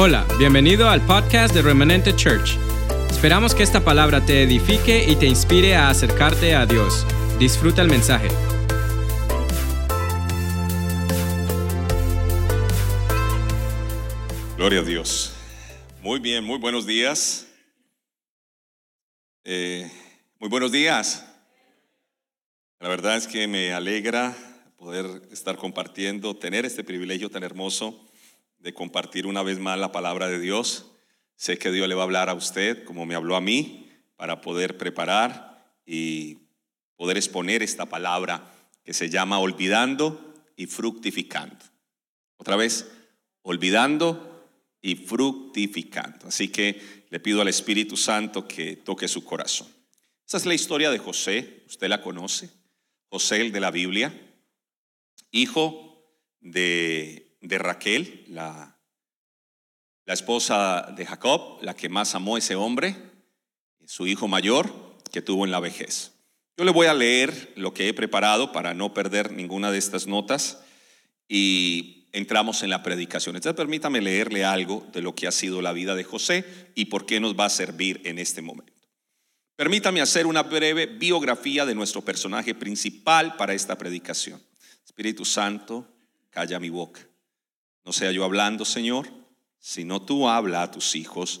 Hola, bienvenido al podcast de Remanente Church. Esperamos que esta palabra te edifique y te inspire a acercarte a Dios. Disfruta el mensaje. Gloria a Dios. Muy bien, muy buenos días. Eh, muy buenos días. La verdad es que me alegra poder estar compartiendo, tener este privilegio tan hermoso de compartir una vez más la palabra de Dios. Sé que Dios le va a hablar a usted como me habló a mí para poder preparar y poder exponer esta palabra que se llama olvidando y fructificando. Otra vez, olvidando y fructificando. Así que le pido al Espíritu Santo que toque su corazón. Esa es la historia de José, usted la conoce. José, el de la Biblia, hijo de de Raquel, la, la esposa de Jacob, la que más amó ese hombre, su hijo mayor, que tuvo en la vejez. Yo le voy a leer lo que he preparado para no perder ninguna de estas notas y entramos en la predicación. Entonces permítame leerle algo de lo que ha sido la vida de José y por qué nos va a servir en este momento. Permítame hacer una breve biografía de nuestro personaje principal para esta predicación. Espíritu Santo, calla mi boca. No sea yo hablando, Señor, sino tú habla a tus hijos,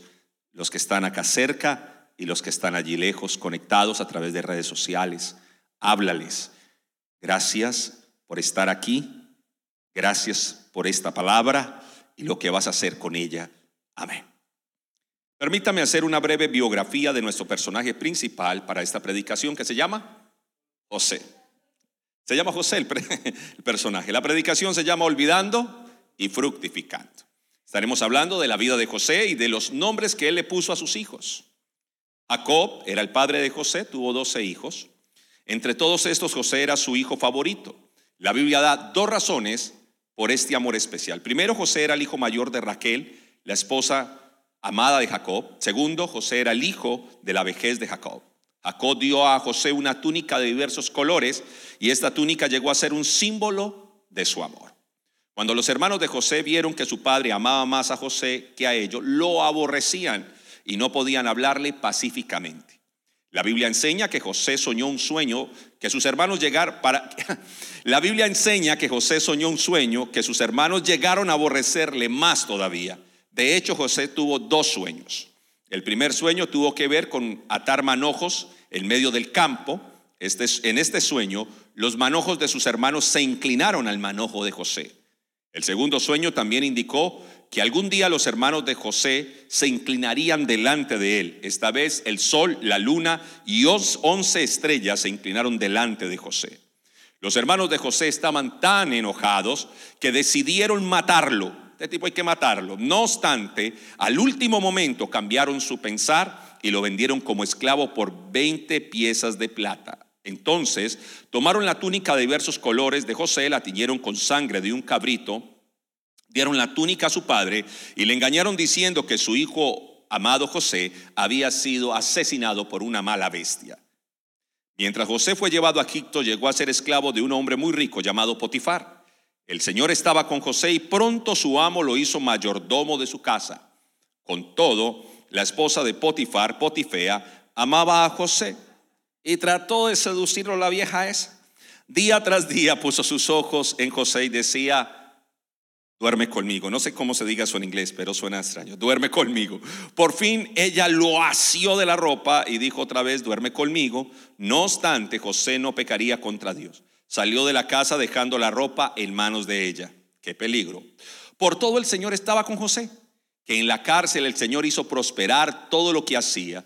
los que están acá cerca y los que están allí lejos, conectados a través de redes sociales. Háblales. Gracias por estar aquí. Gracias por esta palabra y lo que vas a hacer con ella. Amén. Permítame hacer una breve biografía de nuestro personaje principal para esta predicación que se llama José. Se llama José el, personaje. La predicación se llama Olvidando y fructificando. Estaremos hablando de la vida de José y de los nombres que él le puso a sus hijos. Jacob era el padre de José, tuvo doce hijos. Entre todos estos, José era su hijo favorito. La Biblia da dos razones por este amor especial. Primero, José era el hijo mayor de Raquel, la esposa amada de Jacob. Segundo, José era el hijo de la vejez de Jacob. Jacob dio a José una túnica de diversos colores y esta túnica llegó a ser un símbolo de su amor. Cuando los hermanos de José vieron que su padre amaba más a José que a ellos, lo aborrecían y no podían hablarle pacíficamente. La Biblia enseña que José soñó un sueño que sus hermanos llegaron para La Biblia enseña que José soñó un sueño que sus hermanos llegaron a aborrecerle más todavía. De hecho, José tuvo dos sueños. El primer sueño tuvo que ver con atar manojos en medio del campo. Este, en este sueño, los manojos de sus hermanos se inclinaron al manojo de José. El segundo sueño también indicó que algún día los hermanos de José se inclinarían delante de él. Esta vez el sol, la luna y once estrellas se inclinaron delante de José. Los hermanos de José estaban tan enojados que decidieron matarlo. Este tipo hay que matarlo. No obstante, al último momento cambiaron su pensar y lo vendieron como esclavo por 20 piezas de plata. Entonces tomaron la túnica de diversos colores de José, la tiñeron con sangre de un cabrito, dieron la túnica a su padre y le engañaron diciendo que su hijo amado José había sido asesinado por una mala bestia. Mientras José fue llevado a Egipto, llegó a ser esclavo de un hombre muy rico llamado Potifar. El Señor estaba con José y pronto su amo lo hizo mayordomo de su casa. Con todo, la esposa de Potifar, Potifea, amaba a José y trató de seducirlo la vieja esa. Día tras día puso sus ojos en José y decía, duerme conmigo. No sé cómo se diga eso en inglés, pero suena extraño. Duerme conmigo. Por fin ella lo asió de la ropa y dijo otra vez, duerme conmigo. No obstante, José no pecaría contra Dios. Salió de la casa dejando la ropa en manos de ella. Qué peligro. Por todo el Señor estaba con José, que en la cárcel el Señor hizo prosperar todo lo que hacía.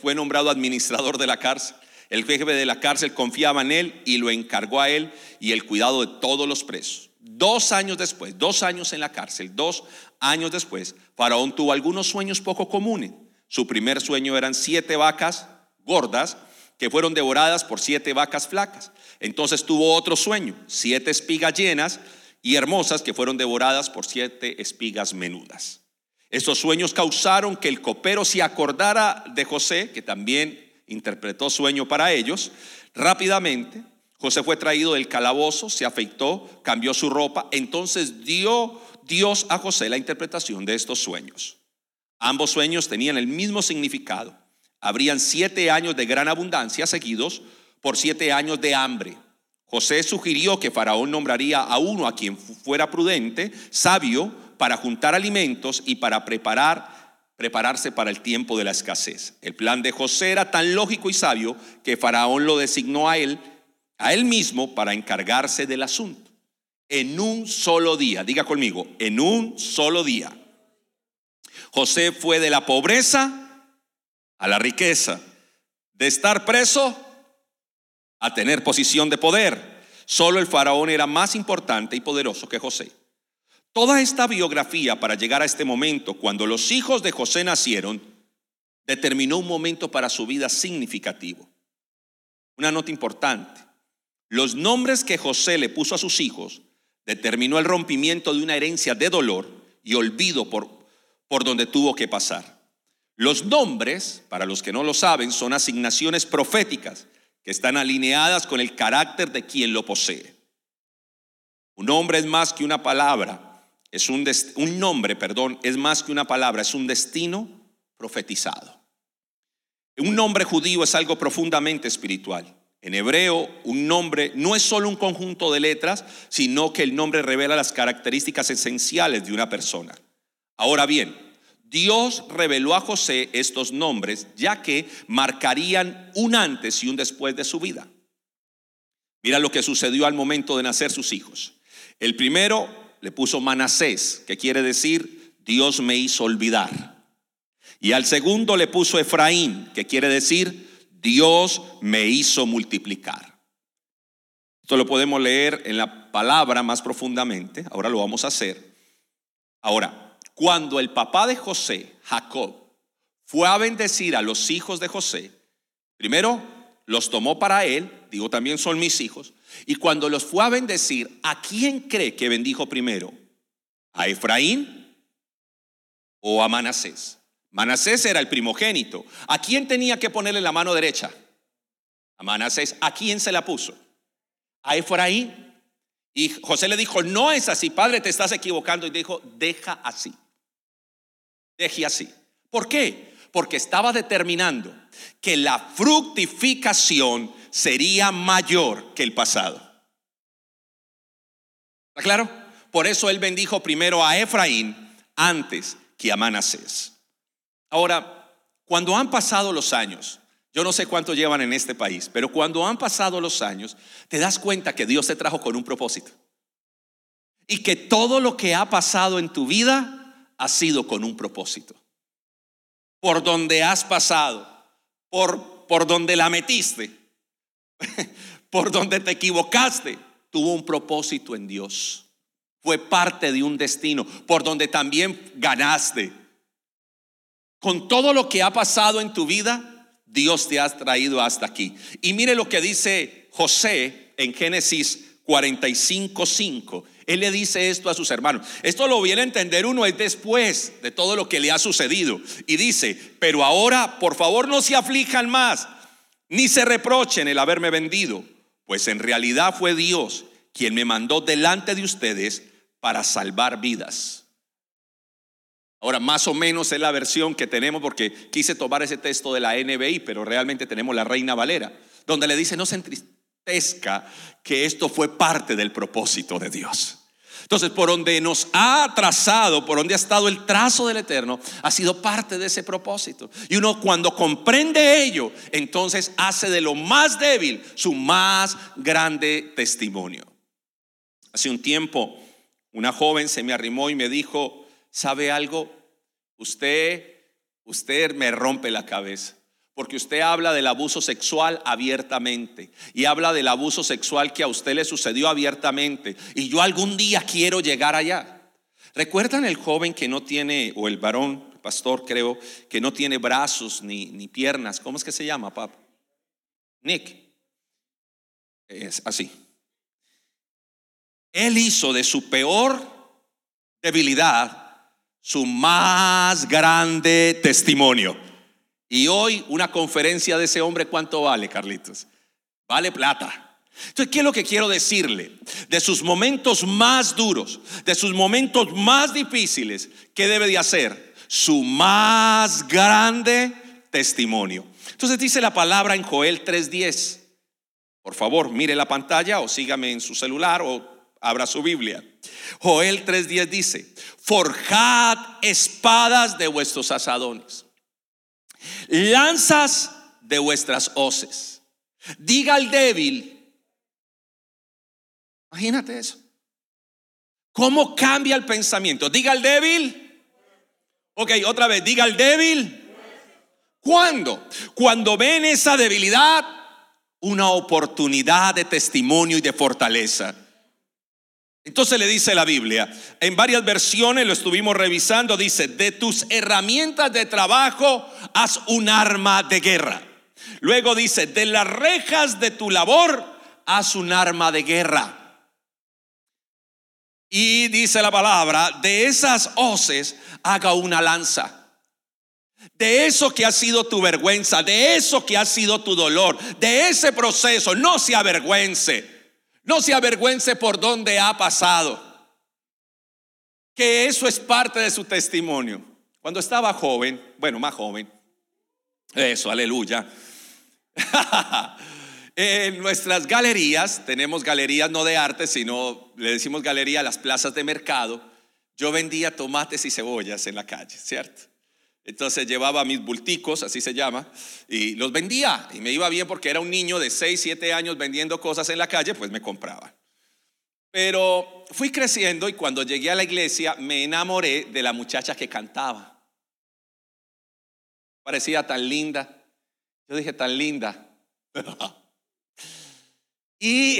Fue, nombrado administrador de la cárcel. El jefe de la cárcel confiaba en él y lo encargó a él y el cuidado de todos los presos. Dos años después, dos años en la cárcel, dos años después, Faraón tuvo algunos sueños poco comunes. Su primer sueño eran siete vacas gordas que fueron devoradas por siete vacas flacas. Entonces tuvo otro sueño, siete espigas llenas y hermosas que fueron devoradas por siete espigas menudas. Estos sueños causaron que el copero se acordara de José, que también interpretó sueño para ellos, rápidamente José fue traído del calabozo, se afeitó, cambió su ropa, entonces dio Dios a José la interpretación de estos sueños. Ambos sueños tenían el mismo significado. Habrían siete años de gran abundancia seguidos por siete años de hambre. José sugirió que Faraón nombraría a uno a quien fuera prudente, sabio, para juntar alimentos y para preparar, prepararse para el tiempo de la escasez. El plan de José era tan lógico y sabio que Faraón lo designó a él, a él mismo, para encargarse del asunto. En un solo día, diga conmigo, en un solo día. José fue de la pobreza a la riqueza, de estar preso a tener posición de poder. Solo el faraón era más importante y poderoso que José. Toda esta biografía para llegar a este momento, cuando los hijos de José nacieron, determinó un momento para su vida significativo. Una nota importante. Los nombres que José le puso a sus hijos determinó el rompimiento de una herencia de dolor y olvido por, por donde tuvo que pasar. Los nombres, para los que no lo saben, son asignaciones proféticas que están alineadas con el carácter de quien lo posee. Un nombre es más que una palabra, es un, un nombre, perdón, es más que una palabra, es un destino profetizado. Un nombre judío es algo profundamente espiritual. En hebreo, un nombre no es solo un conjunto de letras, sino que el nombre revela las características esenciales de una persona. Ahora bien, Dios reveló a José estos nombres ya que marcarían un antes y un después de su vida. Mira lo que sucedió al momento de nacer sus hijos. El primero le puso Manasés, que quiere decir Dios me hizo olvidar. Y al segundo le puso Efraín, que quiere decir Dios me hizo multiplicar. Esto lo podemos leer en la palabra más profundamente, ahora lo vamos a hacer. Ahora, cuando el papá de José, Jacob, fue a bendecir a los hijos de José, primero los tomó para él, digo también son mis hijos, y cuando los fue a bendecir, ¿a quién cree que bendijo primero? ¿A Efraín o a Manasés? Manasés era el primogénito. ¿A quién tenía que ponerle la mano derecha? A Manasés. ¿A quién se la puso? A Efraín. Y José le dijo, no es así, padre, te estás equivocando. Y dijo, deja así deje así. ¿Por qué? Porque estaba determinando que la fructificación sería mayor que el pasado. ¿Está claro? Por eso él bendijo primero a Efraín antes que a Manasés. Ahora, cuando han pasado los años, yo no sé cuánto llevan en este país, pero cuando han pasado los años, te das cuenta que Dios te trajo con un propósito. Y que todo lo que ha pasado en tu vida ha sido con un propósito. Por donde has pasado, por, por donde la metiste, por donde te equivocaste, tuvo un propósito en Dios. Fue parte de un destino, por donde también ganaste. Con todo lo que ha pasado en tu vida, Dios te ha traído hasta aquí. Y mire lo que dice José en Génesis 45:5. Él le dice esto a sus hermanos. Esto lo viene a entender uno es después de todo lo que le ha sucedido. Y dice, pero ahora por favor no se aflijan más, ni se reprochen el haberme vendido, pues en realidad fue Dios quien me mandó delante de ustedes para salvar vidas. Ahora, más o menos es la versión que tenemos porque quise tomar ese texto de la NBI, pero realmente tenemos la Reina Valera, donde le dice, no se entristezca que esto fue parte del propósito de Dios. Entonces, por donde nos ha trazado, por donde ha estado el trazo del Eterno, ha sido parte de ese propósito. Y uno cuando comprende ello, entonces hace de lo más débil su más grande testimonio. Hace un tiempo, una joven se me arrimó y me dijo, ¿sabe algo? Usted, usted me rompe la cabeza. Porque usted habla del abuso sexual abiertamente y habla del abuso sexual que a usted le sucedió abiertamente. Y yo algún día quiero llegar allá. ¿Recuerdan el joven que no tiene, o el varón, pastor creo, que no tiene brazos ni, ni piernas? ¿Cómo es que se llama, papá? Nick. Es así. Él hizo de su peor debilidad su más grande testimonio. Y hoy una conferencia de ese hombre, ¿cuánto vale, Carlitos? Vale plata. Entonces, ¿qué es lo que quiero decirle? De sus momentos más duros, de sus momentos más difíciles, ¿qué debe de hacer? Su más grande testimonio. Entonces dice la palabra en Joel 3:10. Por favor, mire la pantalla o sígame en su celular o abra su Biblia. Joel 3:10 dice, forjad espadas de vuestros asadones, lanzas de vuestras hoces. Diga al débil, imagínate eso. ¿Cómo cambia el pensamiento? Diga al débil. Ok, otra vez, diga al débil. ¿Cuándo? Cuando ven esa debilidad, una oportunidad de testimonio y de fortaleza. Entonces le dice la Biblia, en varias versiones lo estuvimos revisando, dice, de tus herramientas de trabajo haz un arma de guerra. Luego dice, de las rejas de tu labor haz un arma de guerra. Y dice la palabra, de esas hoces haga una lanza. De eso que ha sido tu vergüenza, de eso que ha sido tu dolor, de ese proceso, no se avergüence. No se avergüence por donde ha pasado. Que eso es parte de su testimonio. Cuando estaba joven, bueno, más joven, eso, aleluya. en nuestras galerías, tenemos galerías no de arte, sino le decimos galería a las plazas de mercado. Yo vendía tomates y cebollas en la calle, ¿cierto? Entonces llevaba mis bulticos, así se llama, y los vendía. Y me iba bien porque era un niño de 6, 7 años vendiendo cosas en la calle, pues me compraba. Pero fui creciendo y cuando llegué a la iglesia me enamoré de la muchacha que cantaba. Parecía tan linda. Yo dije, tan linda. y,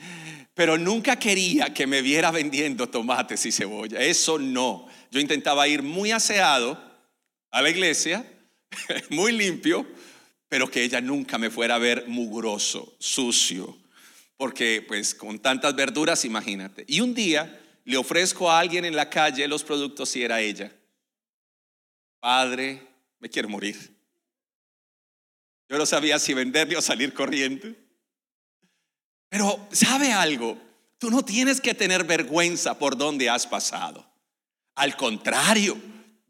pero nunca quería que me viera vendiendo tomates y cebolla. Eso no. Yo intentaba ir muy aseado a la iglesia, muy limpio, pero que ella nunca me fuera a ver mugroso, sucio, porque pues con tantas verduras, imagínate. Y un día le ofrezco a alguien en la calle los productos y era ella. Padre, me quiero morir. Yo no sabía si venderle o salir corriendo. Pero, ¿sabe algo? Tú no tienes que tener vergüenza por donde has pasado. Al contrario,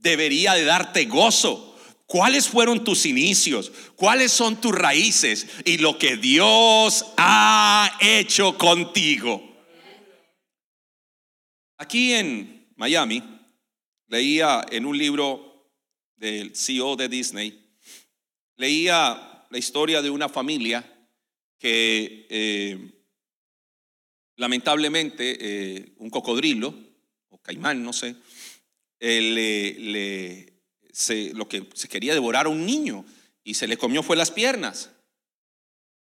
debería de darte gozo. ¿Cuáles fueron tus inicios? ¿Cuáles son tus raíces? Y lo que Dios ha hecho contigo. Aquí en Miami, leía en un libro del CEO de Disney, leía la historia de una familia que eh, lamentablemente eh, un cocodrilo, o caimán, no sé, le, lo que se quería devorar a un niño y se le comió fue las piernas.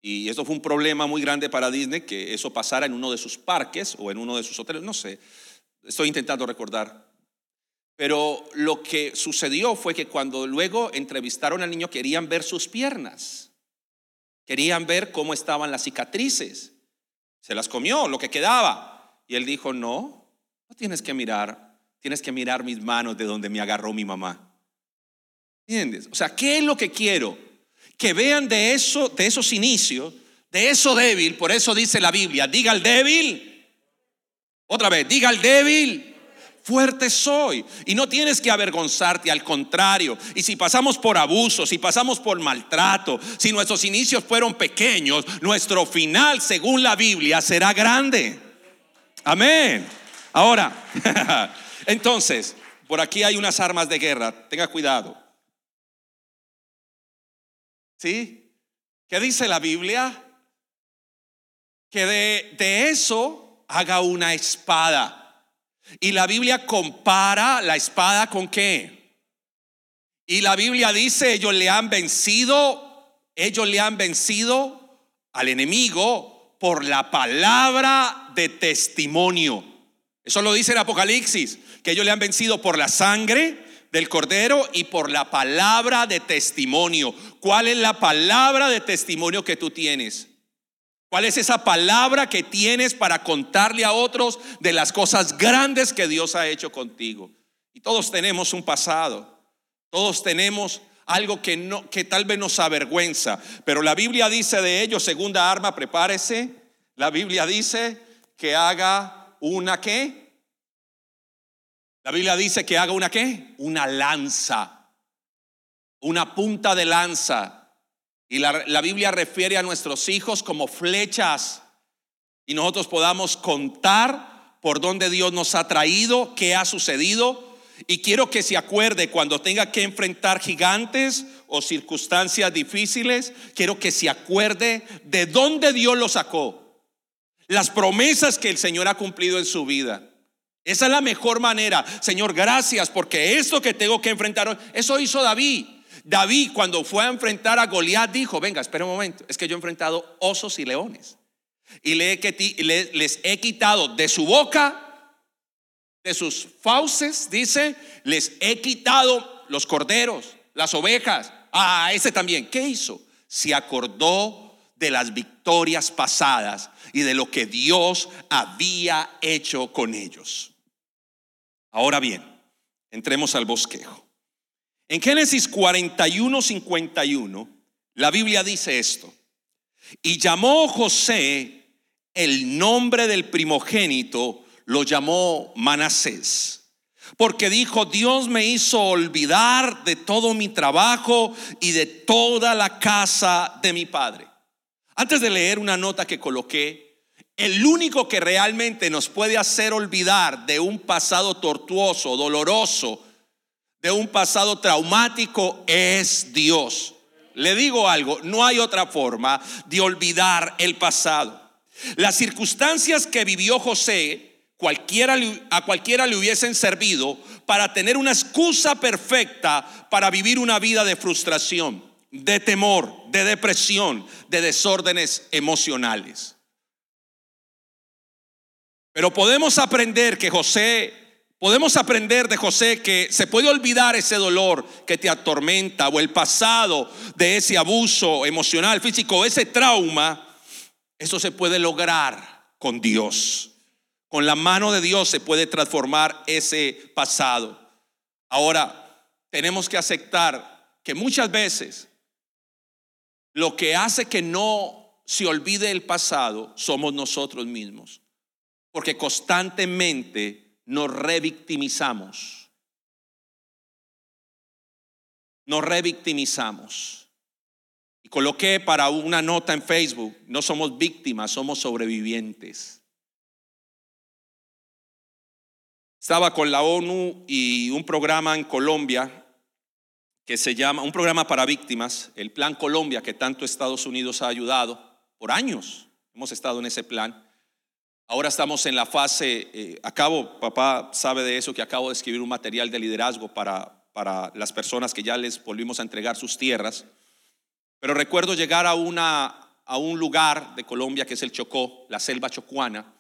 Y eso fue un problema muy grande para Disney, que eso pasara en uno de sus parques o en uno de sus hoteles, no sé, estoy intentando recordar. Pero lo que sucedió fue que cuando luego entrevistaron al niño querían ver sus piernas, querían ver cómo estaban las cicatrices. Se las comió, lo que quedaba. Y él dijo, no, no tienes que mirar tienes que mirar mis manos de donde me agarró mi mamá. ¿Entiendes? O sea, ¿qué es lo que quiero? Que vean de eso, de esos inicios, de eso débil, por eso dice la Biblia, diga al débil, otra vez, diga al débil, fuerte soy. Y no tienes que avergonzarte, al contrario. Y si pasamos por abuso, si pasamos por maltrato, si nuestros inicios fueron pequeños, nuestro final, según la Biblia, será grande. Amén. Ahora, Entonces, por aquí hay unas armas de guerra, tenga cuidado. ¿Sí? ¿Qué dice la Biblia? Que de, de eso haga una espada. Y la Biblia compara la espada con qué? Y la Biblia dice, ellos le han vencido, ellos le han vencido al enemigo por la palabra de testimonio. Eso lo dice el Apocalipsis que ellos le han vencido por la sangre del cordero y por la palabra de testimonio. ¿Cuál es la palabra de testimonio que tú tienes? ¿Cuál es esa palabra que tienes para contarle a otros de las cosas grandes que Dios ha hecho contigo? Y todos tenemos un pasado. Todos tenemos algo que no que tal vez nos avergüenza, pero la Biblia dice de ellos, segunda arma, prepárese, La Biblia dice que haga una qué. La Biblia dice que haga una qué. Una lanza. Una punta de lanza. Y la, la Biblia refiere a nuestros hijos como flechas. Y nosotros podamos contar por dónde Dios nos ha traído, qué ha sucedido. Y quiero que se acuerde cuando tenga que enfrentar gigantes o circunstancias difíciles, quiero que se acuerde de dónde Dios lo sacó. Las promesas que el Señor ha cumplido en su vida. Esa es la mejor manera. Señor, gracias porque esto que tengo que enfrentar eso hizo David. David cuando fue a enfrentar a Goliat dijo, venga, espera un momento, es que yo he enfrentado osos y leones. Y les he quitado de su boca, de sus fauces, dice, les he quitado los corderos, las ovejas, Ah, ese también. ¿Qué hizo? Se acordó de las victorias pasadas y de lo que Dios había hecho con ellos. Ahora bien, entremos al bosquejo. En Génesis 41, 51, la Biblia dice esto. Y llamó José el nombre del primogénito, lo llamó Manasés porque dijo, Dios me hizo olvidar de todo mi trabajo y de toda la casa de mi padre. Antes de leer una nota que coloqué, el único que realmente nos puede hacer olvidar de un pasado tortuoso, doloroso, de un pasado traumático es Dios. Le digo algo, no hay otra forma de olvidar el pasado. Las circunstancias que vivió José cualquiera, a cualquiera le hubiesen servido para tener una excusa perfecta para vivir una vida de frustración, de temor, de depresión, de desórdenes emocionales. Pero podemos aprender que José, podemos aprender de José que se puede olvidar ese dolor que te atormenta o el pasado de ese abuso emocional, físico, ese trauma. Eso se puede lograr con Dios. Con la mano de Dios se puede transformar ese pasado. Ahora, tenemos que aceptar que muchas veces lo que hace que no se olvide el pasado somos nosotros mismos. Porque constantemente nos revictimizamos. Nos revictimizamos. Y coloqué para una nota en Facebook, no somos víctimas, somos sobrevivientes. Estaba con la ONU y un programa en Colombia que se llama, un programa para víctimas, el Plan Colombia, que tanto Estados Unidos ha ayudado por años. Hemos estado en ese plan. Ahora estamos en la fase, eh, acabo, papá sabe de eso, que acabo de escribir un material de liderazgo para, para las personas que ya les volvimos a entregar sus tierras. Pero recuerdo llegar a, una, a un lugar de Colombia que es el Chocó, la selva chocuana,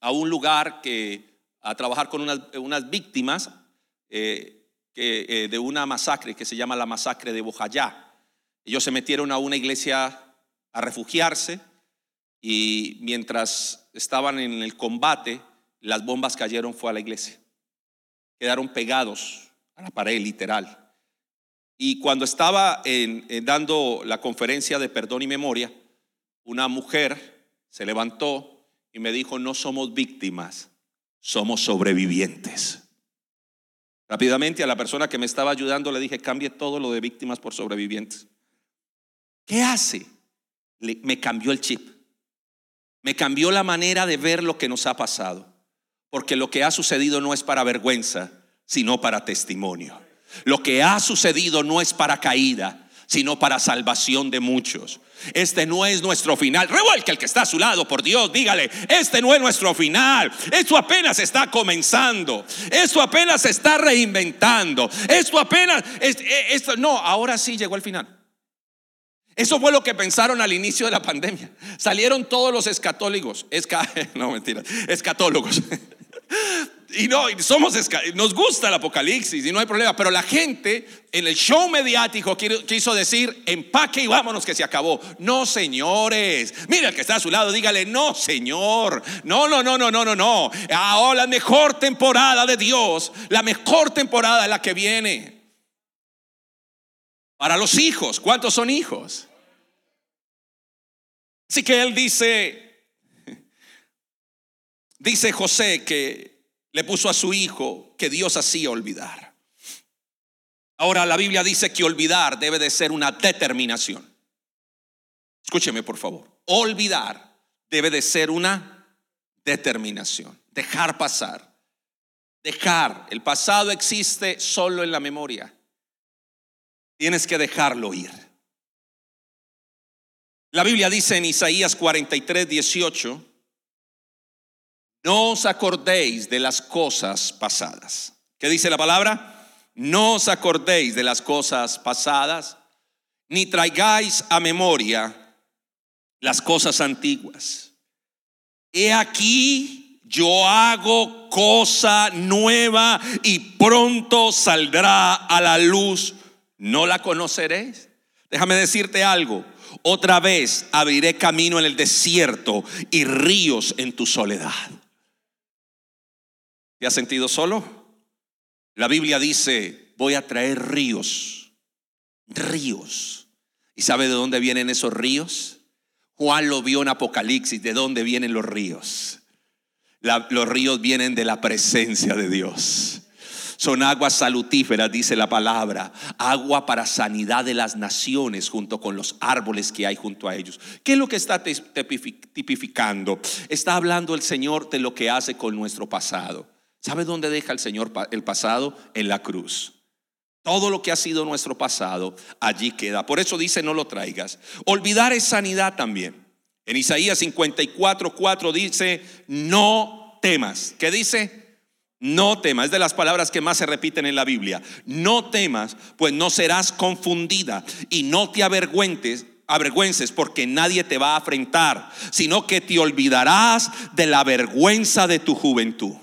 a un lugar que a trabajar con unas, víctimas eh, eh, de una masacre que se llama la masacre de Bojayá. Ellos se metieron a una iglesia a refugiarse y mientras estaban en el combate, las bombas cayeron fue a la iglesia. Quedaron pegados a la pared literal. Y cuando estaba dando la conferencia de perdón y memoria, una mujer se levantó y me dijo, no somos víctimas, somos sobrevivientes. Rápidamente a la persona que me estaba ayudando le dije, cambie todo lo de víctimas por sobrevivientes. ¿Qué hace? me cambió el chip. Me cambió la manera de ver lo que nos ha pasado. Porque lo que ha sucedido no es para vergüenza, sino para testimonio. Lo que ha sucedido no es para caída, sino para salvación de muchos. Este no es nuestro final. Revuelque el que está a su lado, por Dios, dígale, este no es nuestro final. Esto apenas está comenzando. Esto apenas se está reinventando. Esto apenas, e, esto, no, ahora sí llegó el final. Eso fue lo que pensaron al inicio de la pandemia. Salieron todos los escatólicos, esca, no mentira, escatólogos. Y no, somos, nos gusta el apocalipsis y no hay problema, pero la gente en el show mediático quiso decir, empaque y vámonos que se acabó. No, señores, mira el que está a su lado, dígale, no, señor, no, no, no, no, no, no, no. Ahora la mejor temporada de Dios, la mejor temporada es la que viene. Para los hijos, ¿cuántos son hijos? Así que él dice, Dice José que le puso a su hijo que Dios hacía olvidar. Ahora la Biblia dice que olvidar debe de ser una determinación. Escúcheme por favor. Olvidar debe de ser una determinación. Dejar pasar. Dejar. El pasado existe solo en la memoria. Tienes que dejarlo ir. La Biblia dice en Isaías 43, 18, no os acordéis de las cosas pasadas. ¿Qué dice la palabra? No os acordéis de las cosas pasadas, ni traigáis a memoria las cosas antiguas. He aquí, yo hago cosa nueva y pronto saldrá a la luz. ¿No la conoceréis? Déjame decirte algo. Otra vez abriré camino en el desierto y ríos en tu soledad. ¿Te has sentido solo? La Biblia dice, voy a traer ríos, ríos. ¿Y sabe de dónde vienen esos ríos? Juan lo vio en Apocalipsis, ¿de dónde vienen los ríos? los ríos vienen de la presencia de Dios. Son aguas salutíferas, dice la palabra. Agua para sanidad de las naciones junto con los árboles que hay junto a ellos. ¿Qué es lo que está tipificando? Está hablando el Señor de lo que hace con nuestro pasado. ¿Sabe dónde deja el Señor el pasado? En la cruz. Todo lo que ha sido nuestro pasado, allí queda. Por eso dice, no lo traigas. Olvidar es sanidad también. En Isaías 54, 4 dice, no temas. ¿Qué dice? No temas, es de las palabras que más se repiten en la Biblia. No temas, pues no serás confundida y no te avergüentes, avergüences porque nadie te va a afrentar, sino que te olvidarás de la vergüenza de tu juventud.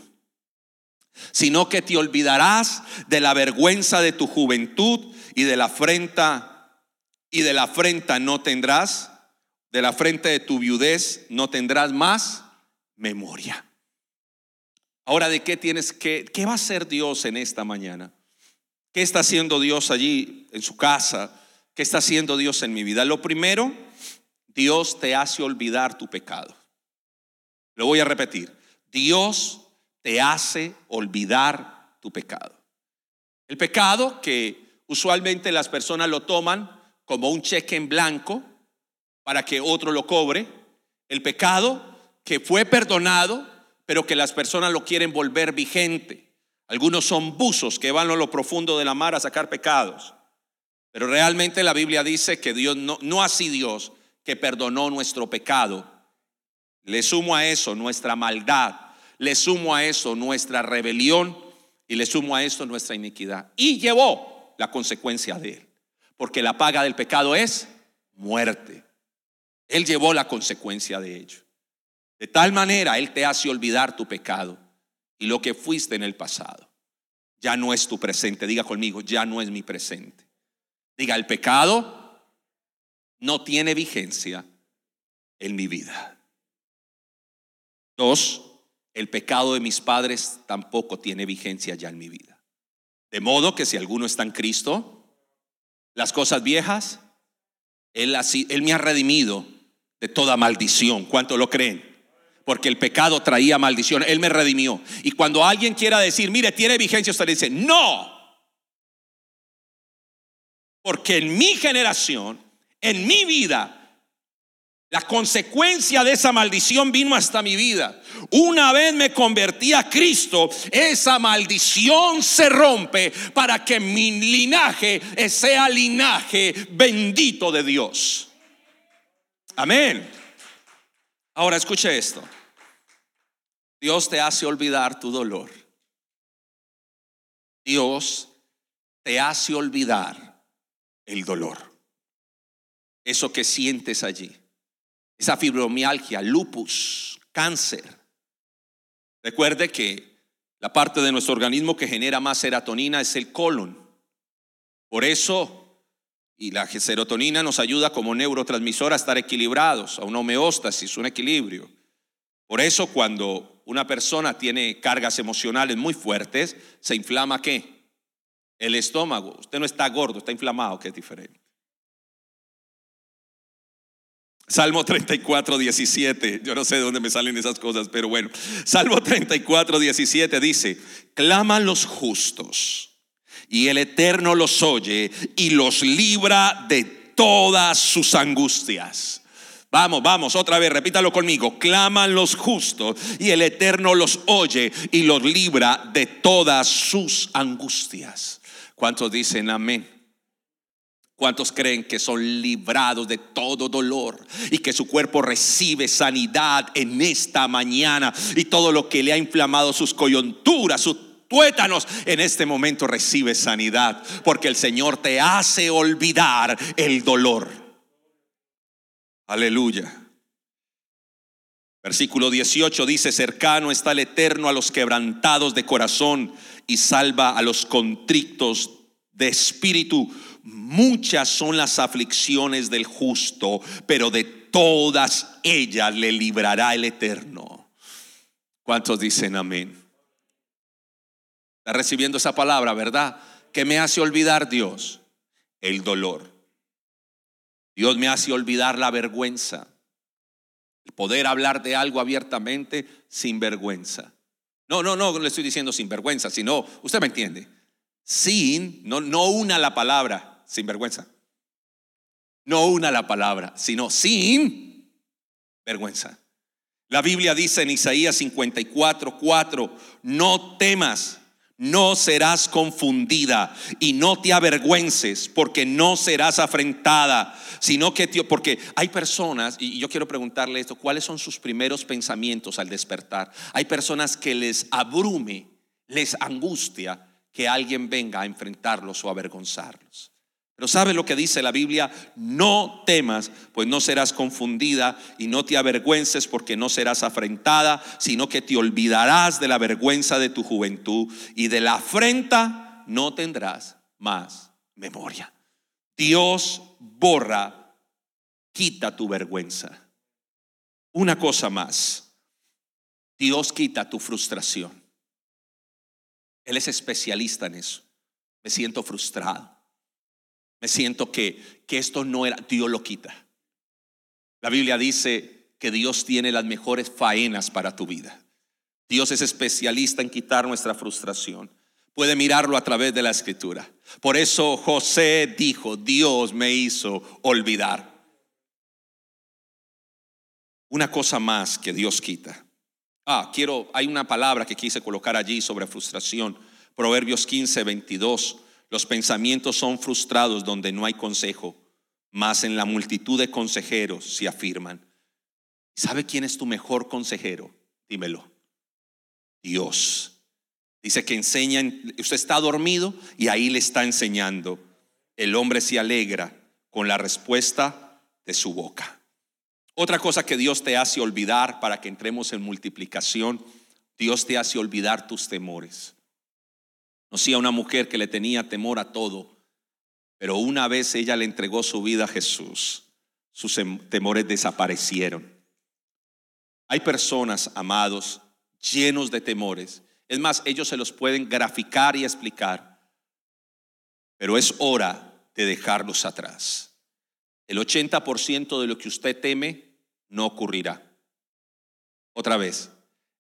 Sino que te olvidarás de la vergüenza de tu juventud y de la afrenta y de la afrenta no tendrás, de la frente de tu viudez no tendrás más memoria. Ahora, ¿de qué tienes que, qué va a hacer Dios en esta mañana? ¿Qué está haciendo Dios allí en su casa? ¿Qué está haciendo Dios en mi vida? Lo primero, Dios te hace olvidar tu pecado. Lo voy a repetir. Dios te hace olvidar tu pecado. El pecado que usualmente las personas lo toman como un cheque en blanco para que otro lo cobre. El pecado que fue perdonado pero que las personas lo quieren volver vigente. Algunos son buzos que van a lo profundo de la mar a sacar pecados. Pero realmente la Biblia dice que Dios no, no así Dios que perdonó nuestro pecado. Le sumo a eso nuestra maldad, le sumo a eso nuestra rebelión y le sumo a eso nuestra iniquidad. Y llevó la consecuencia de él. Porque la paga del pecado es muerte. Él llevó la consecuencia de ello. De tal manera Él te hace olvidar tu pecado y lo que fuiste en el pasado. Ya no es tu presente. Diga conmigo, ya no es mi presente. Diga, el pecado no tiene vigencia en mi vida. Dos, el pecado de mis padres tampoco tiene vigencia ya en mi vida. De modo que si alguno está en Cristo, las cosas viejas, Él, él me ha redimido de toda maldición. ¿Cuánto lo creen? porque el pecado traía maldición. Él me redimió. Y cuando alguien quiera decir, mire, tiene vigencia, usted le dice, no. Porque en mi generación, en mi vida, la consecuencia de esa maldición vino hasta mi vida. Una vez me convertí a Cristo, esa maldición se rompe para que mi linaje sea linaje bendito de Dios. Amén. Ahora escuche esto. Dios te hace olvidar tu dolor. Dios te hace olvidar el dolor. Eso que sientes allí. Esa fibromialgia, lupus, cáncer. Recuerde que la parte de nuestro organismo que genera más serotonina es el colon. Por eso, y la serotonina nos ayuda como neurotransmisor a estar equilibrados, a una homeostasis, un equilibrio. Por eso cuando una persona tiene cargas emocionales muy fuertes, se inflama qué? El estómago. Usted no está gordo, está inflamado, que es diferente. Salmo 34, 17. Yo no sé de dónde me salen esas cosas, pero bueno. Salmo 34, 17 dice, claman los justos y el Eterno los oye y los libra de todas sus angustias. Vamos, vamos, otra vez, repítalo conmigo. Claman los justos y el Eterno los oye y los libra de todas sus angustias. ¿Cuántos dicen amén? ¿Cuántos creen que son librados de todo dolor y que su cuerpo recibe sanidad en esta mañana y todo lo que le ha inflamado sus coyunturas, sus tuétanos, en este momento recibe sanidad porque el Señor te hace olvidar el dolor? Aleluya. Versículo 18 dice, cercano está el Eterno a los quebrantados de corazón y salva a los contrictos de espíritu Muchas son las aflicciones del justo, pero de todas ellas le librará el eterno. ¿Cuántos dicen amén? Está recibiendo esa palabra, ¿verdad? Que me hace olvidar Dios el dolor. Dios me hace olvidar la vergüenza. El poder hablar de algo abiertamente sin vergüenza. No, no, no, no le estoy diciendo sin vergüenza, sino, usted me entiende. Sin, no, no una la palabra, sin vergüenza. No una la palabra, sino sin vergüenza. La Biblia dice en Isaías 54, 4, no temas, no serás confundida y no te avergüences porque no serás afrentada, sino que, porque hay personas, y yo quiero preguntarle esto, ¿cuáles son sus primeros pensamientos al despertar? Hay personas que les abrume, les angustia que alguien venga a enfrentarlos o avergonzarlos. Pero ¿sabe lo que dice la Biblia? No temas, pues no serás confundida y no te avergüences porque no serás afrentada, sino que te olvidarás de la vergüenza de tu juventud y de la afrenta no tendrás más memoria. Dios borra, quita tu vergüenza. Una cosa más, Dios quita tu frustración. Él es especialista en eso. Me siento frustrado me siento que, que esto no era, Dios lo quita. La Biblia dice que Dios tiene las mejores faenas para tu vida. Dios es especialista en quitar nuestra frustración. Puede mirarlo a través de la escritura. Por eso José dijo, Dios me hizo olvidar. Una cosa más que Dios quita. Ah, quiero, hay una palabra que quise colocar allí sobre frustración. Proverbios 15, 22. Los pensamientos son frustrados donde no hay consejo, mas en la multitud de consejeros se afirman. ¿Sabe quién es tu mejor consejero? Dímelo. Dios. Dice que enseña, usted está dormido y ahí le está enseñando. El hombre se alegra con la respuesta de su boca. Otra cosa que Dios te hace olvidar para que entremos en multiplicación, Dios te hace olvidar tus temores. Conocía a una mujer que le tenía temor a todo, pero una vez ella le entregó su vida a Jesús, sus em, temores desaparecieron. Hay personas, amados, llenos de temores. Es más, ellos se los pueden graficar y explicar, pero es hora de dejarlos atrás. El 80% de lo que usted teme no ocurrirá. Otra vez,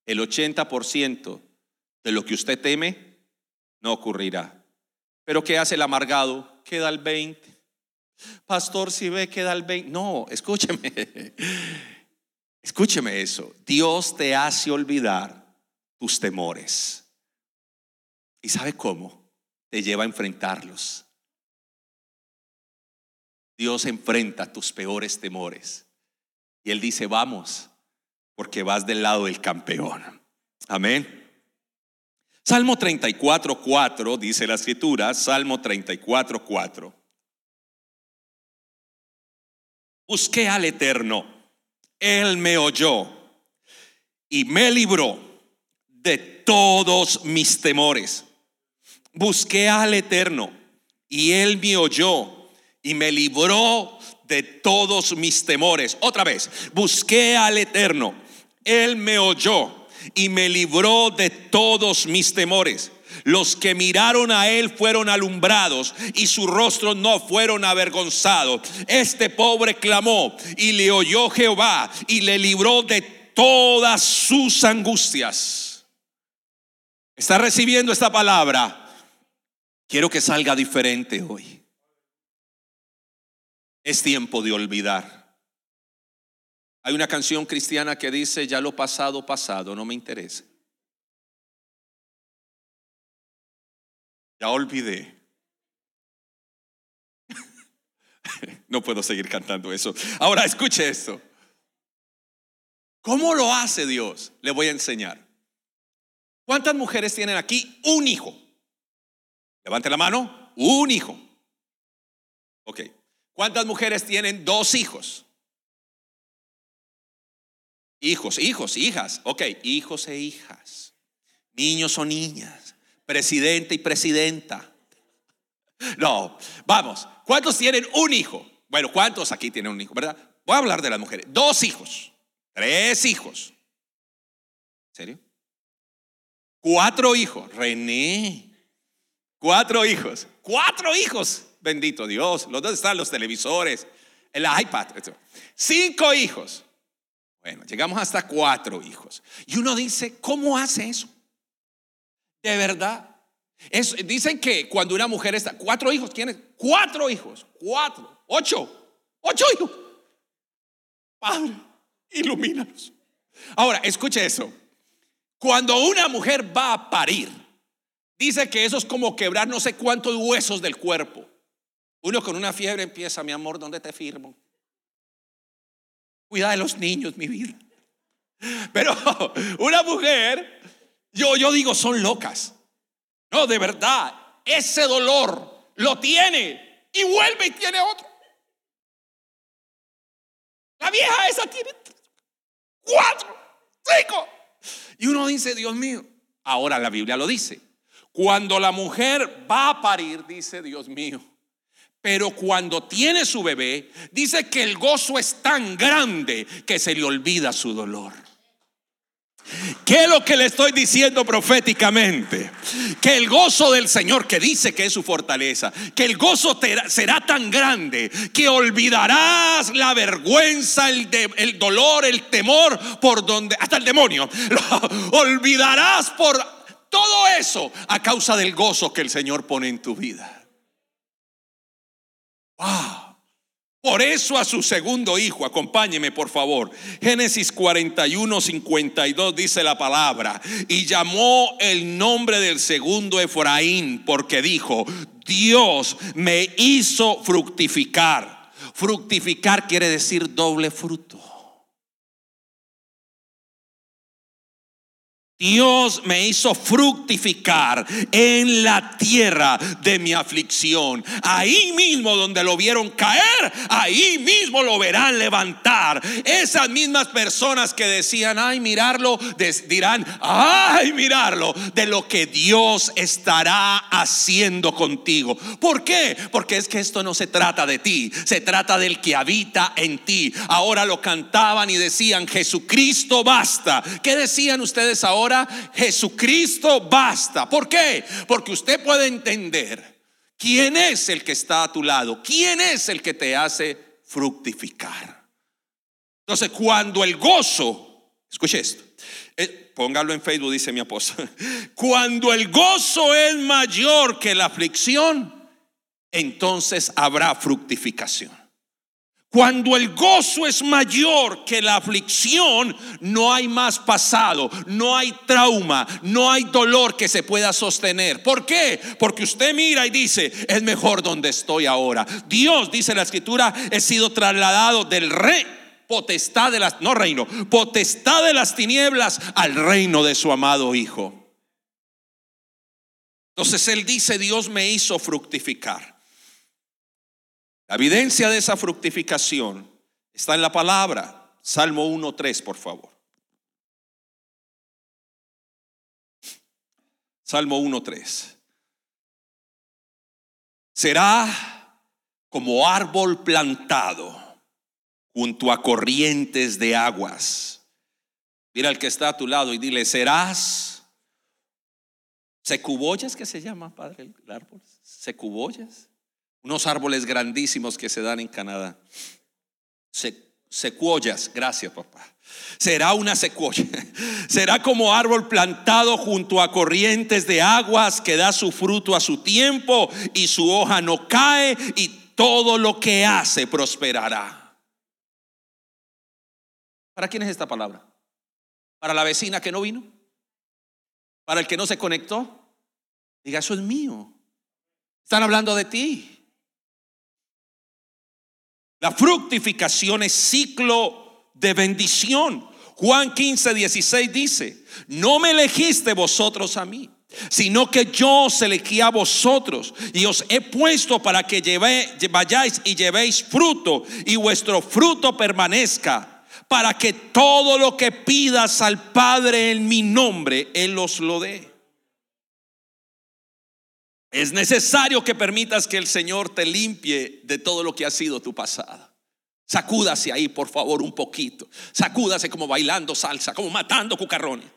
el 80% de lo que usted teme no ocurrirá. Pero ¿qué hace el amargado? Queda el 20. Pastor, si ve, queda el 20. No, escúcheme. Escúcheme eso. Dios te hace olvidar tus temores. ¿Y sabe cómo? Te lleva a enfrentarlos. Dios enfrenta tus peores temores. Y Él dice, vamos, porque vas del lado del campeón. Amén. Salmo 34, 4, dice la escritura, Salmo 34, 4. Busqué al Eterno, Él me oyó y me libró de todos mis temores. Busqué al Eterno y Él me oyó y me libró de todos mis temores. Otra vez, busqué al Eterno, Él me oyó y me libró de todos mis temores. Los que miraron a él fueron alumbrados y sus rostros no fueron avergonzados. Este pobre clamó y le oyó Jehová y le libró de todas sus angustias. ¿Está recibiendo esta palabra? Quiero que salga diferente hoy. Es tiempo de olvidar. Hay una canción cristiana que dice, ya lo pasado, pasado, no me interesa. Ya olvidé. No puedo seguir cantando eso. Ahora escuche esto. ¿Cómo lo hace Dios? Le voy a enseñar. ¿Cuántas mujeres tienen aquí un hijo? Levante la mano. Un hijo. Ok. ¿Cuántas mujeres tienen dos hijos? Hijos, hijos, hijas. Ok, hijos e hijas. Niños o niñas. Presidente y presidenta. No, vamos. ¿Cuántos tienen un hijo? Bueno, ¿cuántos aquí tienen un hijo, verdad? Voy a hablar de las mujeres. Dos hijos. Tres hijos. ¿En serio? Cuatro hijos. René. Cuatro hijos. Cuatro hijos. Bendito Dios. ¿Dónde están los televisores? El iPad. Cinco hijos. Bueno, llegamos hasta cuatro hijos. Y uno dice, ¿cómo hace eso? De verdad. dicen que cuando una mujer está, cuatro hijos, ¿quiénes? Cuatro hijos, cuatro, ocho, ocho hijos. Padre, ilumínanos. Ahora, escuche eso. Cuando una mujer va a parir, dice que eso es como quebrar no sé cuántos huesos del cuerpo. Uno con una fiebre empieza, mi amor, ¿dónde te firmo? Cuida de los niños, mi vida. Pero una mujer, yo, yo digo, son locas. No, de verdad, ese dolor lo tiene y vuelve y tiene otro. La vieja esa tiene cuatro, cinco. Y uno dice, Dios mío, ahora la Biblia lo dice. Cuando la mujer va a parir, dice, Dios mío, pero cuando tiene su bebé, dice que el gozo es tan grande que se le olvida su dolor. ¿Qué es lo que le estoy diciendo proféticamente? Que el gozo del Señor, que dice que es su fortaleza, que el gozo será tan grande que olvidarás la vergüenza, el, el dolor, el temor, por donde, hasta el demonio, lo olvidarás por todo eso a causa del gozo que el Señor pone en tu vida. Por eso a su segundo hijo, acompáñeme por favor. Génesis 41, 52 dice la palabra. Y llamó el nombre del segundo Efraín porque dijo, Dios me hizo fructificar. Fructificar quiere decir doble fruto. Dios me hizo fructificar en la tierra de mi aflicción. Ahí mismo donde lo vieron caer, ahí mismo lo verán levantar. Esas mismas personas que decían, ay, mirarlo, dirán, ay, mirarlo, de lo que Dios estará haciendo contigo. ¿Por qué? Porque es que esto no se trata de ti, se trata del que habita en ti. Ahora lo cantaban y decían, Jesucristo basta. ¿Qué decían ustedes ahora? Jesucristo basta. ¿Por qué? Porque usted puede entender quién es el que está a tu lado, quién es el que te hace fructificar. Entonces, cuando el gozo, escuche esto, eh, póngalo en Facebook, dice mi apóstol, cuando el gozo es mayor que la aflicción, entonces habrá fructificación. Cuando el gozo es mayor que la aflicción, no hay más pasado, no hay trauma, no hay dolor que se pueda sostener. ¿Por qué? Porque usted mira y dice, es mejor donde estoy ahora. Dios, dice la escritura, he sido trasladado del rey potestad de las, no reino, potestad de las tinieblas al reino de su amado Hijo. Entonces Él dice, Dios me hizo fructificar. La evidencia de esa fructificación está en la palabra. Salmo 1.3, por favor. Salmo 1.3. Será como árbol plantado junto a corrientes de aguas. Mira al que está a tu lado y dile, serás Secuboyas que se llama, padre, el árbol. Secuboyas. Unos árboles grandísimos que se dan en Canadá. secuoyas, gracias papá. Será una secuoya. Será como árbol plantado junto a corrientes de aguas que da su fruto a su tiempo y su hoja no cae y todo lo que hace prosperará. ¿Para quién es esta palabra? ¿Para la vecina que no vino? ¿Para el que no se conectó? Diga, eso es mío. Están hablando de ti. La fructificación es ciclo de bendición. Juan 15, 16 dice, no me elegiste vosotros a mí, sino que yo os elegí a vosotros y os he puesto para que lleve, vayáis y llevéis fruto y vuestro fruto permanezca, para que todo lo que pidas al Padre en mi nombre, Él os lo dé. Es necesario que permitas que el Señor te limpie de todo lo que ha sido tu pasado. Sacúdase ahí, por favor, un poquito. Sacúdase como bailando salsa, como matando cucarrones.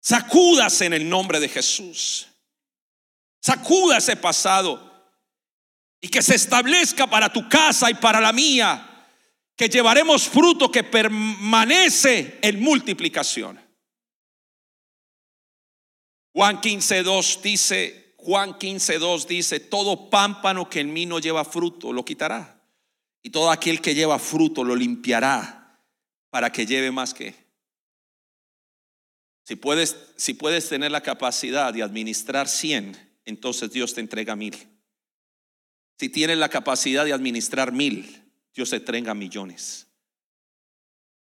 Sacúdase en el nombre de Jesús. Sacúdase pasado y que se establezca para tu casa y para la mía que llevaremos fruto que permanece en multiplicación. Juan 15.2 dice, Juan 15.2 dice, todo pámpano que en mí no lleva fruto lo quitará. Y todo aquel que lleva fruto lo limpiará para que lleve más que. Si puedes, si puedes tener la capacidad de administrar 100, entonces Dios te entrega mil. Si tienes la capacidad de administrar mil, Dios te entrega millones.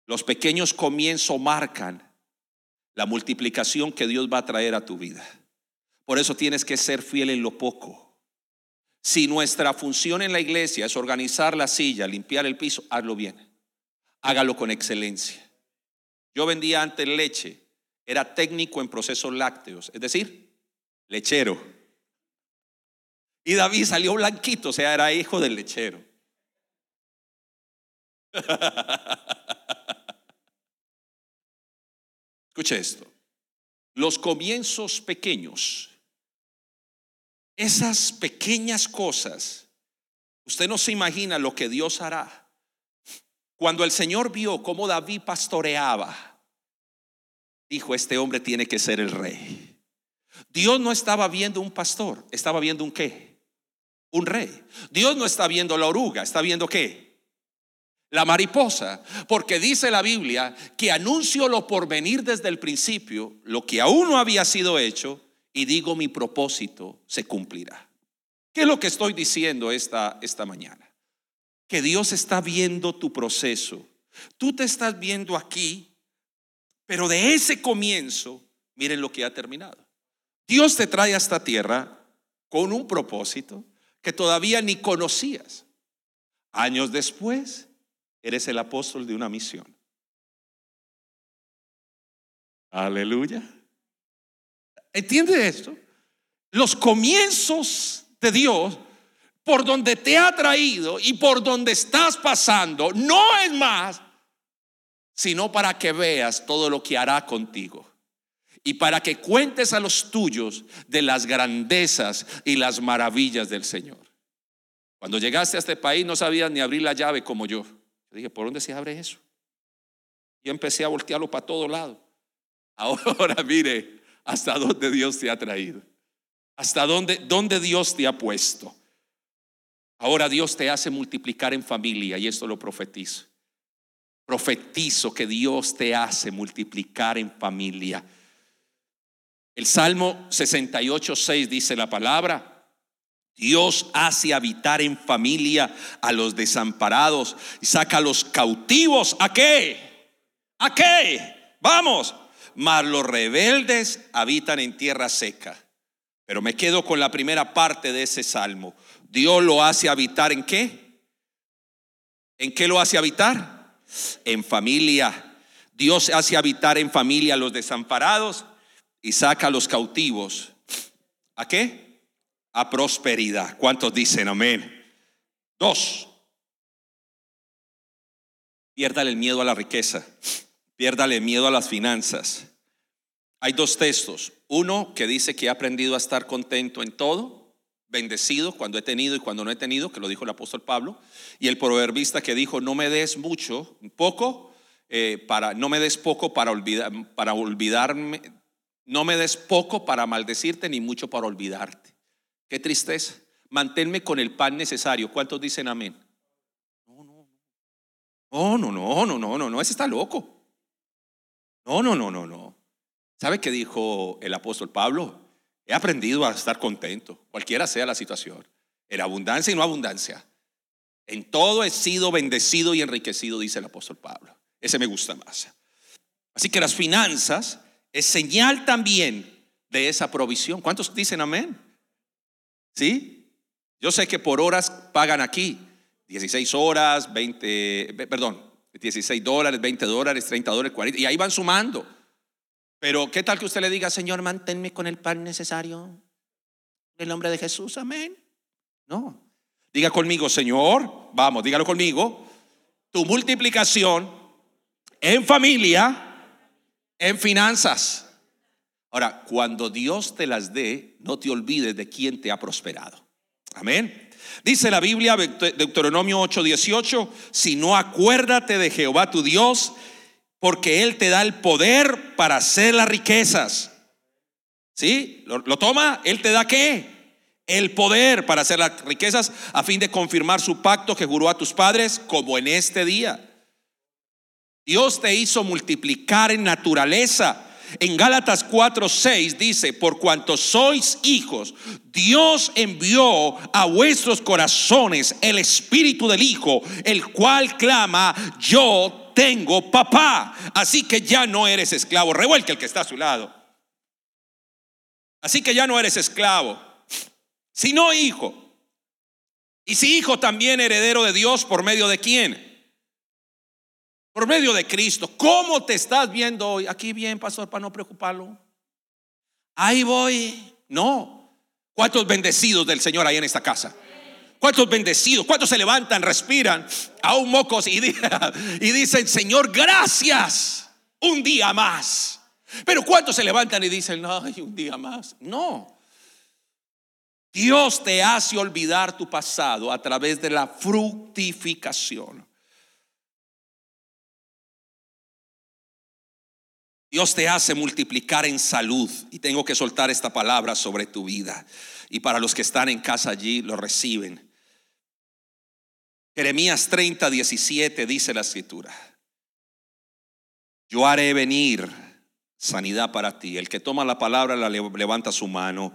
Los pequeños comienzos marcan la multiplicación que Dios va a traer a tu vida. Por eso tienes que ser fiel en lo poco. Si nuestra función en la iglesia es organizar la silla, limpiar el piso, hazlo bien. Hágalo con excelencia. Yo vendía antes leche, era técnico en procesos lácteos, es decir, lechero. Y David salió blanquito, o sea, era hijo del lechero. Escuche esto. Los comienzos pequeños, esas pequeñas cosas, usted no se imagina lo que Dios hará. Cuando el Señor vio cómo David pastoreaba, dijo, este hombre tiene que ser el rey. Dios no estaba viendo un pastor, estaba viendo un qué? Un rey. Dios no está viendo la oruga, está viendo qué? La mariposa, porque dice la Biblia que anuncio lo por venir desde el principio, lo que aún no había sido hecho, y digo mi propósito se cumplirá. ¿Qué es lo que estoy diciendo esta, esta mañana? Que Dios está viendo tu proceso. Tú te estás viendo aquí, pero de ese comienzo, miren lo que ha terminado. Dios te trae a esta tierra con un propósito que todavía ni conocías. Años después, Eres el apóstol de una misión. Aleluya. ¿Entiende esto? Los comienzos de Dios, por donde te ha traído y por donde estás pasando, no es más, sino para que veas todo lo que hará contigo y para que cuentes a los tuyos de las grandezas y las maravillas del Señor. Cuando llegaste a este país no sabías ni abrir la llave como yo dije, ¿por dónde se abre eso? Y empecé a voltearlo para todo lado. Ahora mire hasta dónde Dios te ha traído. Hasta dónde, dónde Dios te ha puesto. Ahora Dios te hace multiplicar en familia y esto lo profetizo. Profetizo que Dios te hace multiplicar en familia. El Salmo 68, 6 dice la palabra, Dios hace habitar en familia a los desamparados y saca a los cautivos. ¿A qué? ¿A qué? Vamos. Mas los rebeldes habitan en tierra seca. Pero me quedo con la primera parte de ese salmo. Dios lo hace habitar en qué? ¿En qué lo hace habitar? En familia. Dios hace habitar en familia a los desamparados y saca a los cautivos. ¿A qué? A prosperidad. ¿Cuántos dicen amén? Dos, piérdale el miedo a la riqueza, piérdale miedo a las finanzas. Hay dos textos. Uno que dice que he aprendido a estar contento en todo, bendecido cuando he tenido y cuando no he tenido, que lo dijo el apóstol Pablo. Y el proverbista que dijo, no me des mucho, poco, eh, para, no me des poco para, olvidar, para olvidarme, no me des poco para maldecirte ni mucho para olvidarte. Qué tristeza. Manténme con el pan necesario. ¿Cuántos dicen amén? No, no, no. No, no, no, no, no, no, ese está loco. No, no, no, no, no. ¿Sabe qué dijo el apóstol Pablo? He aprendido a estar contento, cualquiera sea la situación, en abundancia y no abundancia. En todo he sido bendecido y enriquecido, dice el apóstol Pablo. Ese me gusta más. Así que las finanzas es señal también de esa provisión. ¿Cuántos dicen amén? ¿Sí? Yo sé que por horas pagan aquí 16 horas, 20, perdón, 16 dólares, 20 dólares, 30 dólares, 40, y ahí van sumando. Pero ¿qué tal que usted le diga, Señor, manténme con el pan necesario? En el nombre de Jesús, amén. No. Diga conmigo, Señor, vamos, dígalo conmigo. Tu multiplicación en familia, en finanzas. Ahora, cuando Dios te las dé, no te olvides de quién te ha prosperado. Amén. Dice la Biblia, Deuteronomio 8:18, si no acuérdate de Jehová tu Dios, porque Él te da el poder para hacer las riquezas. ¿Sí? ¿Lo, toma? ¿Él te da qué? El poder para hacer las riquezas a fin de confirmar su pacto que juró a tus padres como en este día. Dios te hizo multiplicar en naturaleza. En Gálatas 4:6 dice, por cuanto sois hijos, Dios envió a vuestros corazones el espíritu del Hijo, el cual clama, yo tengo papá. Así que ya no eres esclavo. Revuelque el que está a su lado. Así que ya no eres esclavo, sino hijo. Y si hijo también heredero de Dios, ¿por medio de quién? Por medio de Cristo. ¿Cómo te estás viendo hoy? Aquí bien, pastor, para no preocuparlo. Ahí voy. No. ¿Cuántos bendecidos del Señor hay en esta casa? ¿Cuántos bendecidos? ¿Cuántos se levantan, respiran, aún mocos y, y dicen, Señor, gracias, un día más? Pero ¿cuántos se levantan y dicen, no, un día más? No. Dios te hace olvidar tu pasado a través de la fructificación. Dios te hace multiplicar en salud. Y tengo que soltar esta palabra sobre tu vida. Y para los que están en casa allí, lo reciben. Jeremías 30, 17 dice la escritura. Yo haré venir sanidad para ti. El que toma la palabra la levanta su mano.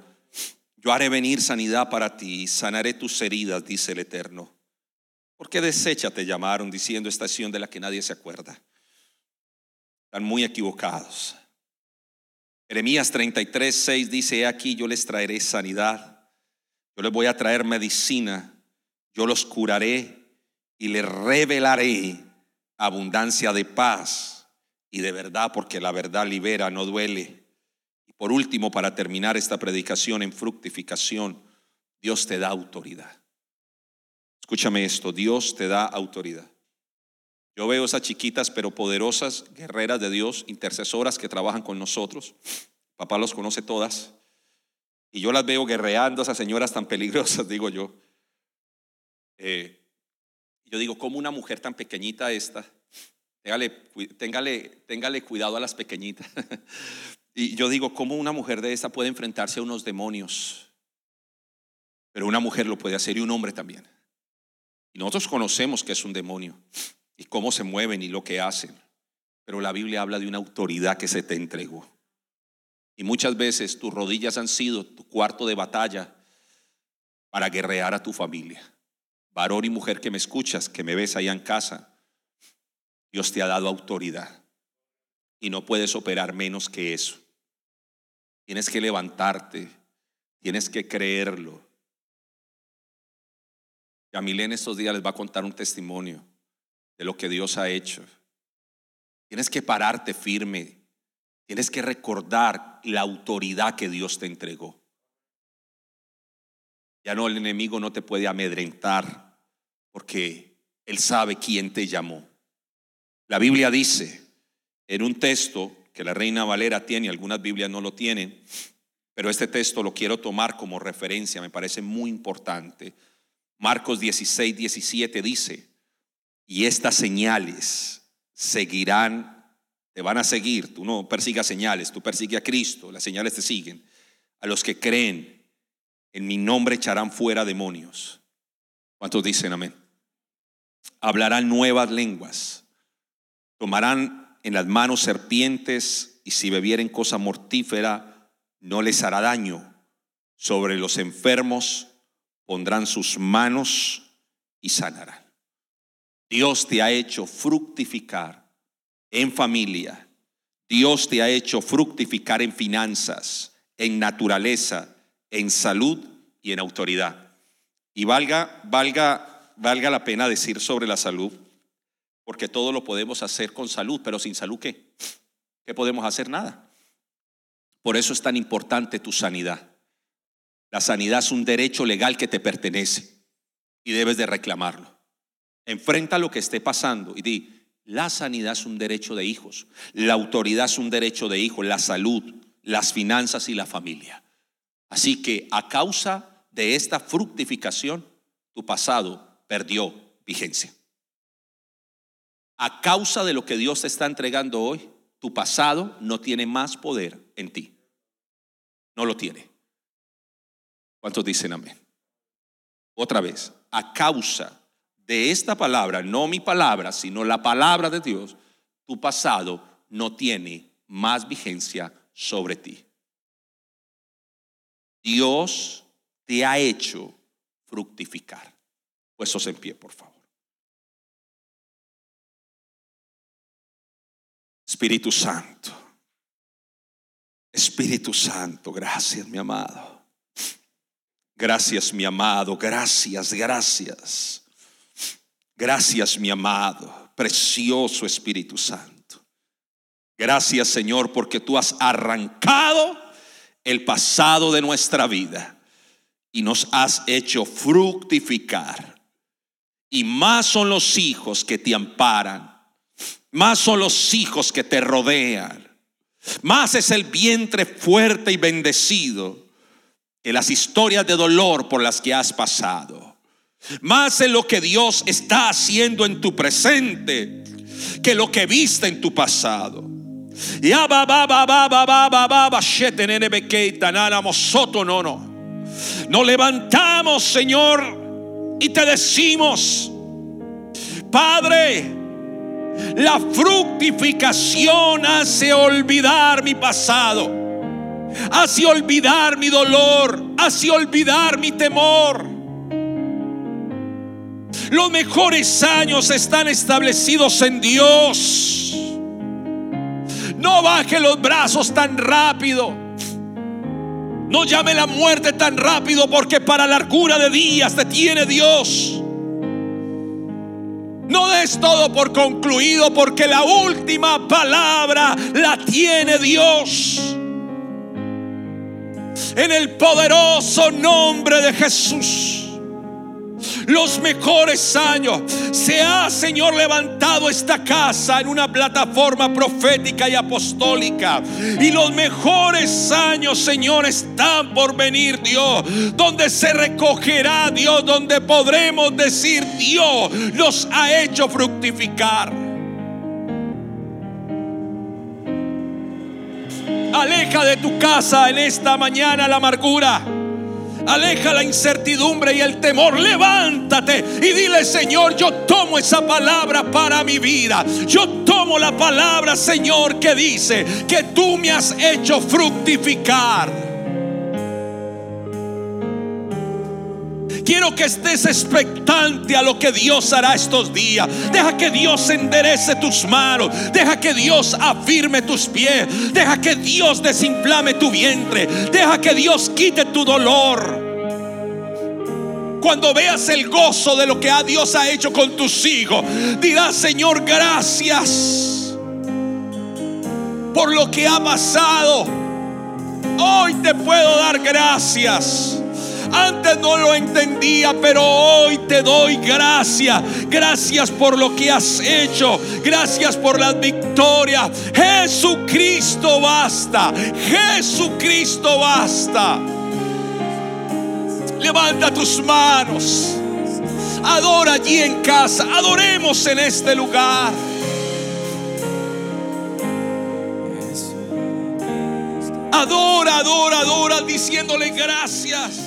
Yo haré venir sanidad para ti, sanaré tus heridas, dice el Eterno. ¿Por qué desecha te llamaron diciendo estación de la que nadie se acuerda? Están muy equivocados. Jeremías 33, 6 dice, aquí yo les traeré sanidad, yo les voy a traer medicina, yo los curaré y le revelaré abundancia de paz y de verdad, porque la verdad libera, no duele. Y por último, para terminar esta predicación en fructificación, Dios te da autoridad. Escúchame esto, Dios te da autoridad. Yo veo esas chiquitas pero poderosas guerreras de Dios, intercesoras que trabajan con nosotros. Papá los conoce todas. Y yo las veo guerreando, esas señoras tan peligrosas, digo yo. Eh, yo digo, ¿cómo una mujer tan pequeñita esta? Téngale, téngale, cuidado a las pequeñitas. y yo digo, ¿cómo una mujer de esta puede enfrentarse a unos demonios? Pero una mujer lo puede hacer y un hombre también. Y nosotros conocemos que es un demonio y cómo se mueven y lo que hacen. Pero la Biblia habla de una autoridad que se te entregó. Y muchas veces tus rodillas han sido tu cuarto de batalla para guerrear a tu familia varón y mujer que me escuchas, que me ves allá en casa, Dios te ha dado autoridad y no puedes operar menos que eso. Tienes que levantarte, tienes que creerlo. Yamilé en estos días les va a contar un testimonio de lo que Dios ha hecho. Tienes que pararte firme, tienes que recordar la autoridad que Dios te entregó. Ya no, el enemigo no te puede amedrentar porque Él sabe quién te llamó. La Biblia dice en un texto que la Reina Valera tiene, algunas Biblias no lo tienen, pero este texto lo quiero tomar como referencia, me parece muy importante. Marcos 16, 17 dice, y estas señales seguirán, te van a seguir, tú no persigas señales, tú persigues a Cristo, las señales te siguen. A los que creen, en mi nombre echarán fuera demonios. ¿Cuántos dicen amén? Hablarán nuevas lenguas, tomarán en las manos serpientes y si bebieren cosa mortífera, no les hará daño. Sobre los enfermos pondrán sus manos y sanarán. Dios te ha hecho fructificar en familia. Dios te ha hecho fructificar en finanzas, en naturaleza, en salud y en autoridad. Y valga, valga, valga la pena decir sobre la salud, porque todo lo podemos hacer con salud, pero sin salud ¿qué? ¿Qué podemos hacer? Nada. Por eso es tan importante tu sanidad. La sanidad es un derecho legal que te pertenece y debes de reclamarlo. Enfrenta lo que esté pasando y di, la sanidad es un derecho de hijos, la autoridad es un derecho de hijos, la salud, las finanzas y la familia. Así que a causa de esta fructificación, tu pasado perdió vigencia. A causa de lo que Dios te está entregando hoy, tu pasado no tiene más poder en ti. No lo tiene. ¿Cuántos dicen amén? Otra vez, a causa de esta palabra, no mi palabra, sino la palabra de Dios, tu pasado no tiene más vigencia sobre ti. Dios te ha hecho fructificar. Puestos en pie, por favor. Espíritu Santo. Espíritu Santo, gracias mi amado. Gracias mi amado, gracias, gracias. Gracias, mi amado, precioso Espíritu Santo. Gracias, Señor, porque tú has arrancado el pasado de nuestra vida y nos has hecho fructificar. Y más son los hijos que te amparan, más son los hijos que te rodean, más es el vientre fuerte y bendecido que las historias de dolor por las que has pasado más en lo que Dios está haciendo en tu presente que lo que viste en tu pasado. No, no. Nos levantamos, Señor, y te decimos, Padre, la fructificación hace olvidar mi pasado, hace olvidar mi dolor, hace olvidar mi temor. Los mejores años están establecidos en Dios. No baje los brazos tan rápido. No llame la muerte tan rápido porque para largura de días te tiene Dios. No des todo por concluido porque la última palabra la tiene Dios. En el poderoso nombre de Jesús los mejores años. Se ha, Señor, levantado esta casa en una plataforma profética y apostólica. Y los mejores años, Señor, están por venir, Dios. Donde se recogerá, Dios, donde podremos decir, Dios nos ha hecho fructificar. Aleja de tu casa en esta mañana la amargura. Aleja la incertidumbre y el temor. Levántate y dile, Señor, yo tomo esa palabra para mi vida. Yo tomo la palabra, Señor, que dice que tú me has hecho fructificar. Quiero que estés expectante a lo que Dios hará estos días. Deja que Dios enderece tus manos. Deja que Dios afirme tus pies. Deja que Dios desinflame tu vientre. Deja que Dios quite tu dolor. Cuando veas el gozo de lo que Dios ha hecho con tus hijos, dirás, Señor, gracias por lo que ha pasado. Hoy te puedo dar gracias. Antes no lo entendía, pero hoy te doy gracias. Gracias por lo que has hecho. Gracias por las victorias. Jesucristo basta. Jesucristo basta. Levanta tus manos. Adora allí en casa. Adoremos en este lugar. Adora, adora, adora, diciéndole gracias.